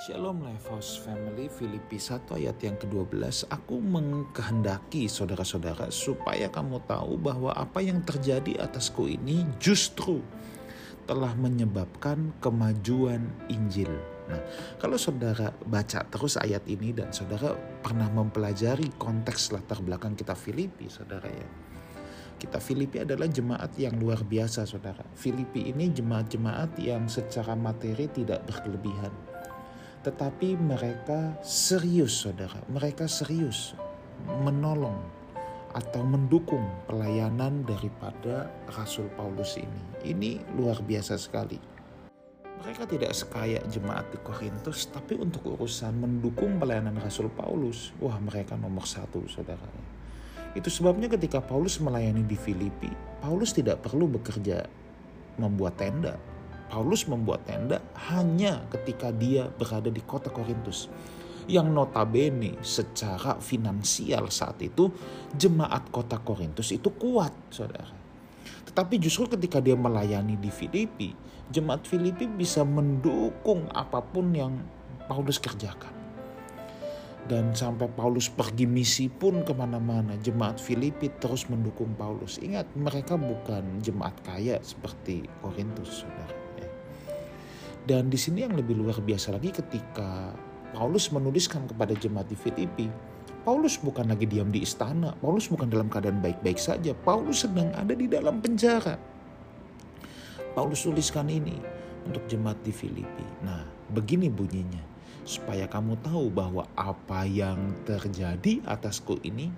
Shalom Lifehouse Family Filipi 1 ayat yang ke-12 Aku mengkehendaki saudara-saudara supaya kamu tahu bahwa apa yang terjadi atasku ini justru telah menyebabkan kemajuan Injil. Nah, kalau saudara baca terus ayat ini dan saudara pernah mempelajari konteks latar belakang kita Filipi, saudara ya. Kita Filipi adalah jemaat yang luar biasa, saudara. Filipi ini jemaat-jemaat yang secara materi tidak berkelebihan tetapi mereka serius, saudara. Mereka serius menolong atau mendukung pelayanan daripada Rasul Paulus ini. Ini luar biasa sekali. Mereka tidak sekaya jemaat di Korintus, tapi untuk urusan mendukung pelayanan Rasul Paulus, wah mereka nomor satu, saudara. Itu sebabnya ketika Paulus melayani di Filipi, Paulus tidak perlu bekerja membuat tenda, Paulus membuat tenda hanya ketika dia berada di kota Korintus. Yang notabene secara finansial saat itu jemaat kota Korintus itu kuat saudara. Tetapi justru ketika dia melayani di Filipi, jemaat Filipi bisa mendukung apa pun yang Paulus kerjakan. Dan sampai Paulus pergi misi pun ke mana-mana, jemaat Filipi terus mendukung Paulus. Ingat, mereka bukan jemaat kaya seperti Korintus, saudara. Dan di sini yang lebih luar biasa lagi ketika Paulus menuliskan kepada jemaat di Filipi, Paulus bukan lagi diam di istana, Paulus bukan dalam keadaan baik-baik saja, Paulus sedang ada di dalam penjara. Paulus tuliskan ini untuk jemaat di Filipi. Nah, begini bunyinya supaya kamu tahu bahwa apa yang terjadi atasku ini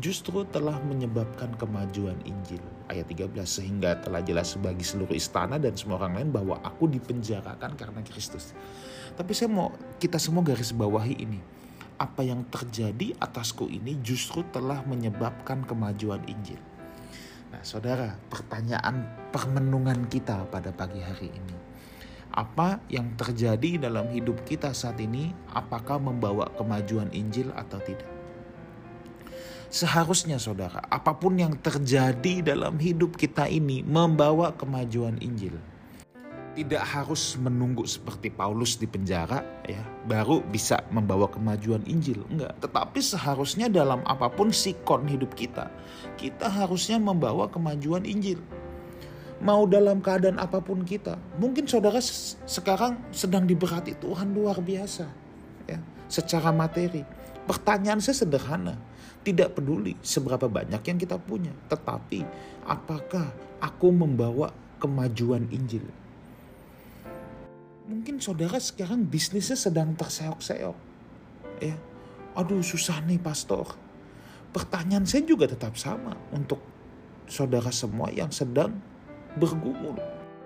justru telah menyebabkan kemajuan Injil. Ayat 13 sehingga telah jelas bagi seluruh istana dan semua orang lain bahwa aku dipenjarakan karena Kristus. Tapi saya mau kita semua garis bawahi ini. Apa yang terjadi atasku ini justru telah menyebabkan kemajuan Injil. Nah, saudara, pertanyaan permenungan kita pada pagi hari ini apa yang terjadi dalam hidup kita saat ini, apakah membawa kemajuan Injil atau tidak. Seharusnya saudara, apa pun yang terjadi dalam hidup kita ini membawa kemajuan Injil. Tidak harus menunggu seperti Paulus di penjara ya, baru bisa membawa kemajuan Injil. Enggak, tetapi seharusnya dalam apa pun sikon hidup kita, kita harusnya membawa kemajuan Injil mau dalam keadaan apa pun kita. Mungkin saudara sekarang sedang diberkati Tuhan luar biasa. Ya, secara materi. Pertanyaan saya sederhana. Tidak peduli seberapa banyak yang kita punya. Tetapi apakah aku membawa kemajuan Injil? Mungkin saudara sekarang bisnisnya sedang terseok-seok. Ya, aduh susah nih pastor. Pertanyaan saya juga tetap sama untuk saudara semua yang sedang bergumul.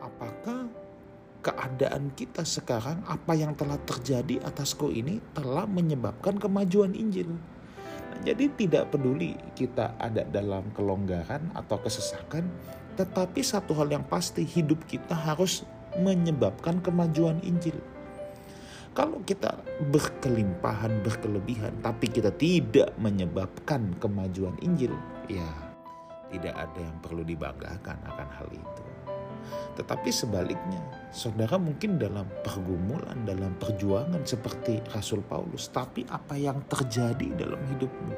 Apakah keadaan kita sekarang, apa yang telah terjadi atasku ini telah menyebabkan kemajuan Injil? Nah, jadi tidak peduli kita ada dalam kelonggaran atau kesesakan, tetapi satu hal yang pasti hidup kita harus menyebabkan kemajuan Injil. Kalau kita berkelimpahan, berkelebihan, tapi kita tidak menyebabkan kemajuan Injil, ya tidak ada yang perlu dibanggakan akan hal itu. Tetapi sebaliknya, saudara mungkin dalam pergumulan, dalam perjuangan seperti Rasul Paulus, tapi apa yang terjadi dalam hidupmu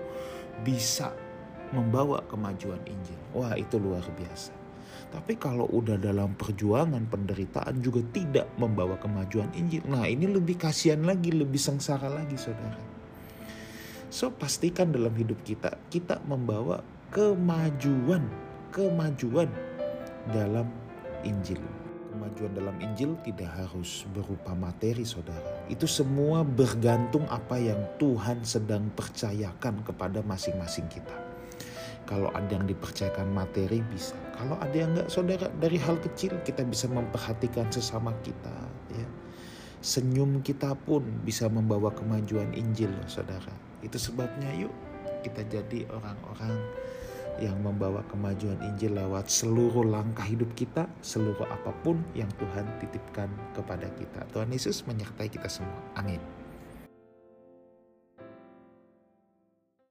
bisa membawa kemajuan Injil. Wah, itu luar biasa. Tapi kalau udah dalam perjuangan penderitaan juga tidak membawa kemajuan Injil. Nah, ini lebih kasihan lagi, lebih sengsara lagi, saudara. So, pastikan dalam hidup kita, kita membawa kemajuan, kemajuan dalam Injil. Kemajuan dalam Injil tidak harus berupa materi, saudara. Itu semua bergantung apa yang Tuhan sedang percayakan kepada masing-masing kita. Kalau ada yang dipercayakan materi bisa. Kalau ada yang enggak, saudara, dari hal kecil kita bisa memperhatikan sesama kita. Ya. Senyum kita pun bisa membawa kemajuan Injil, saudara. Itu sebabnya yuk kita jadi orang-orang yang membawa kemajuan Injil lewat seluruh langkah hidup kita, seluruh apa pun yang Tuhan titipkan kepada kita. Tuhan Yesus menyertai kita semua. Amin.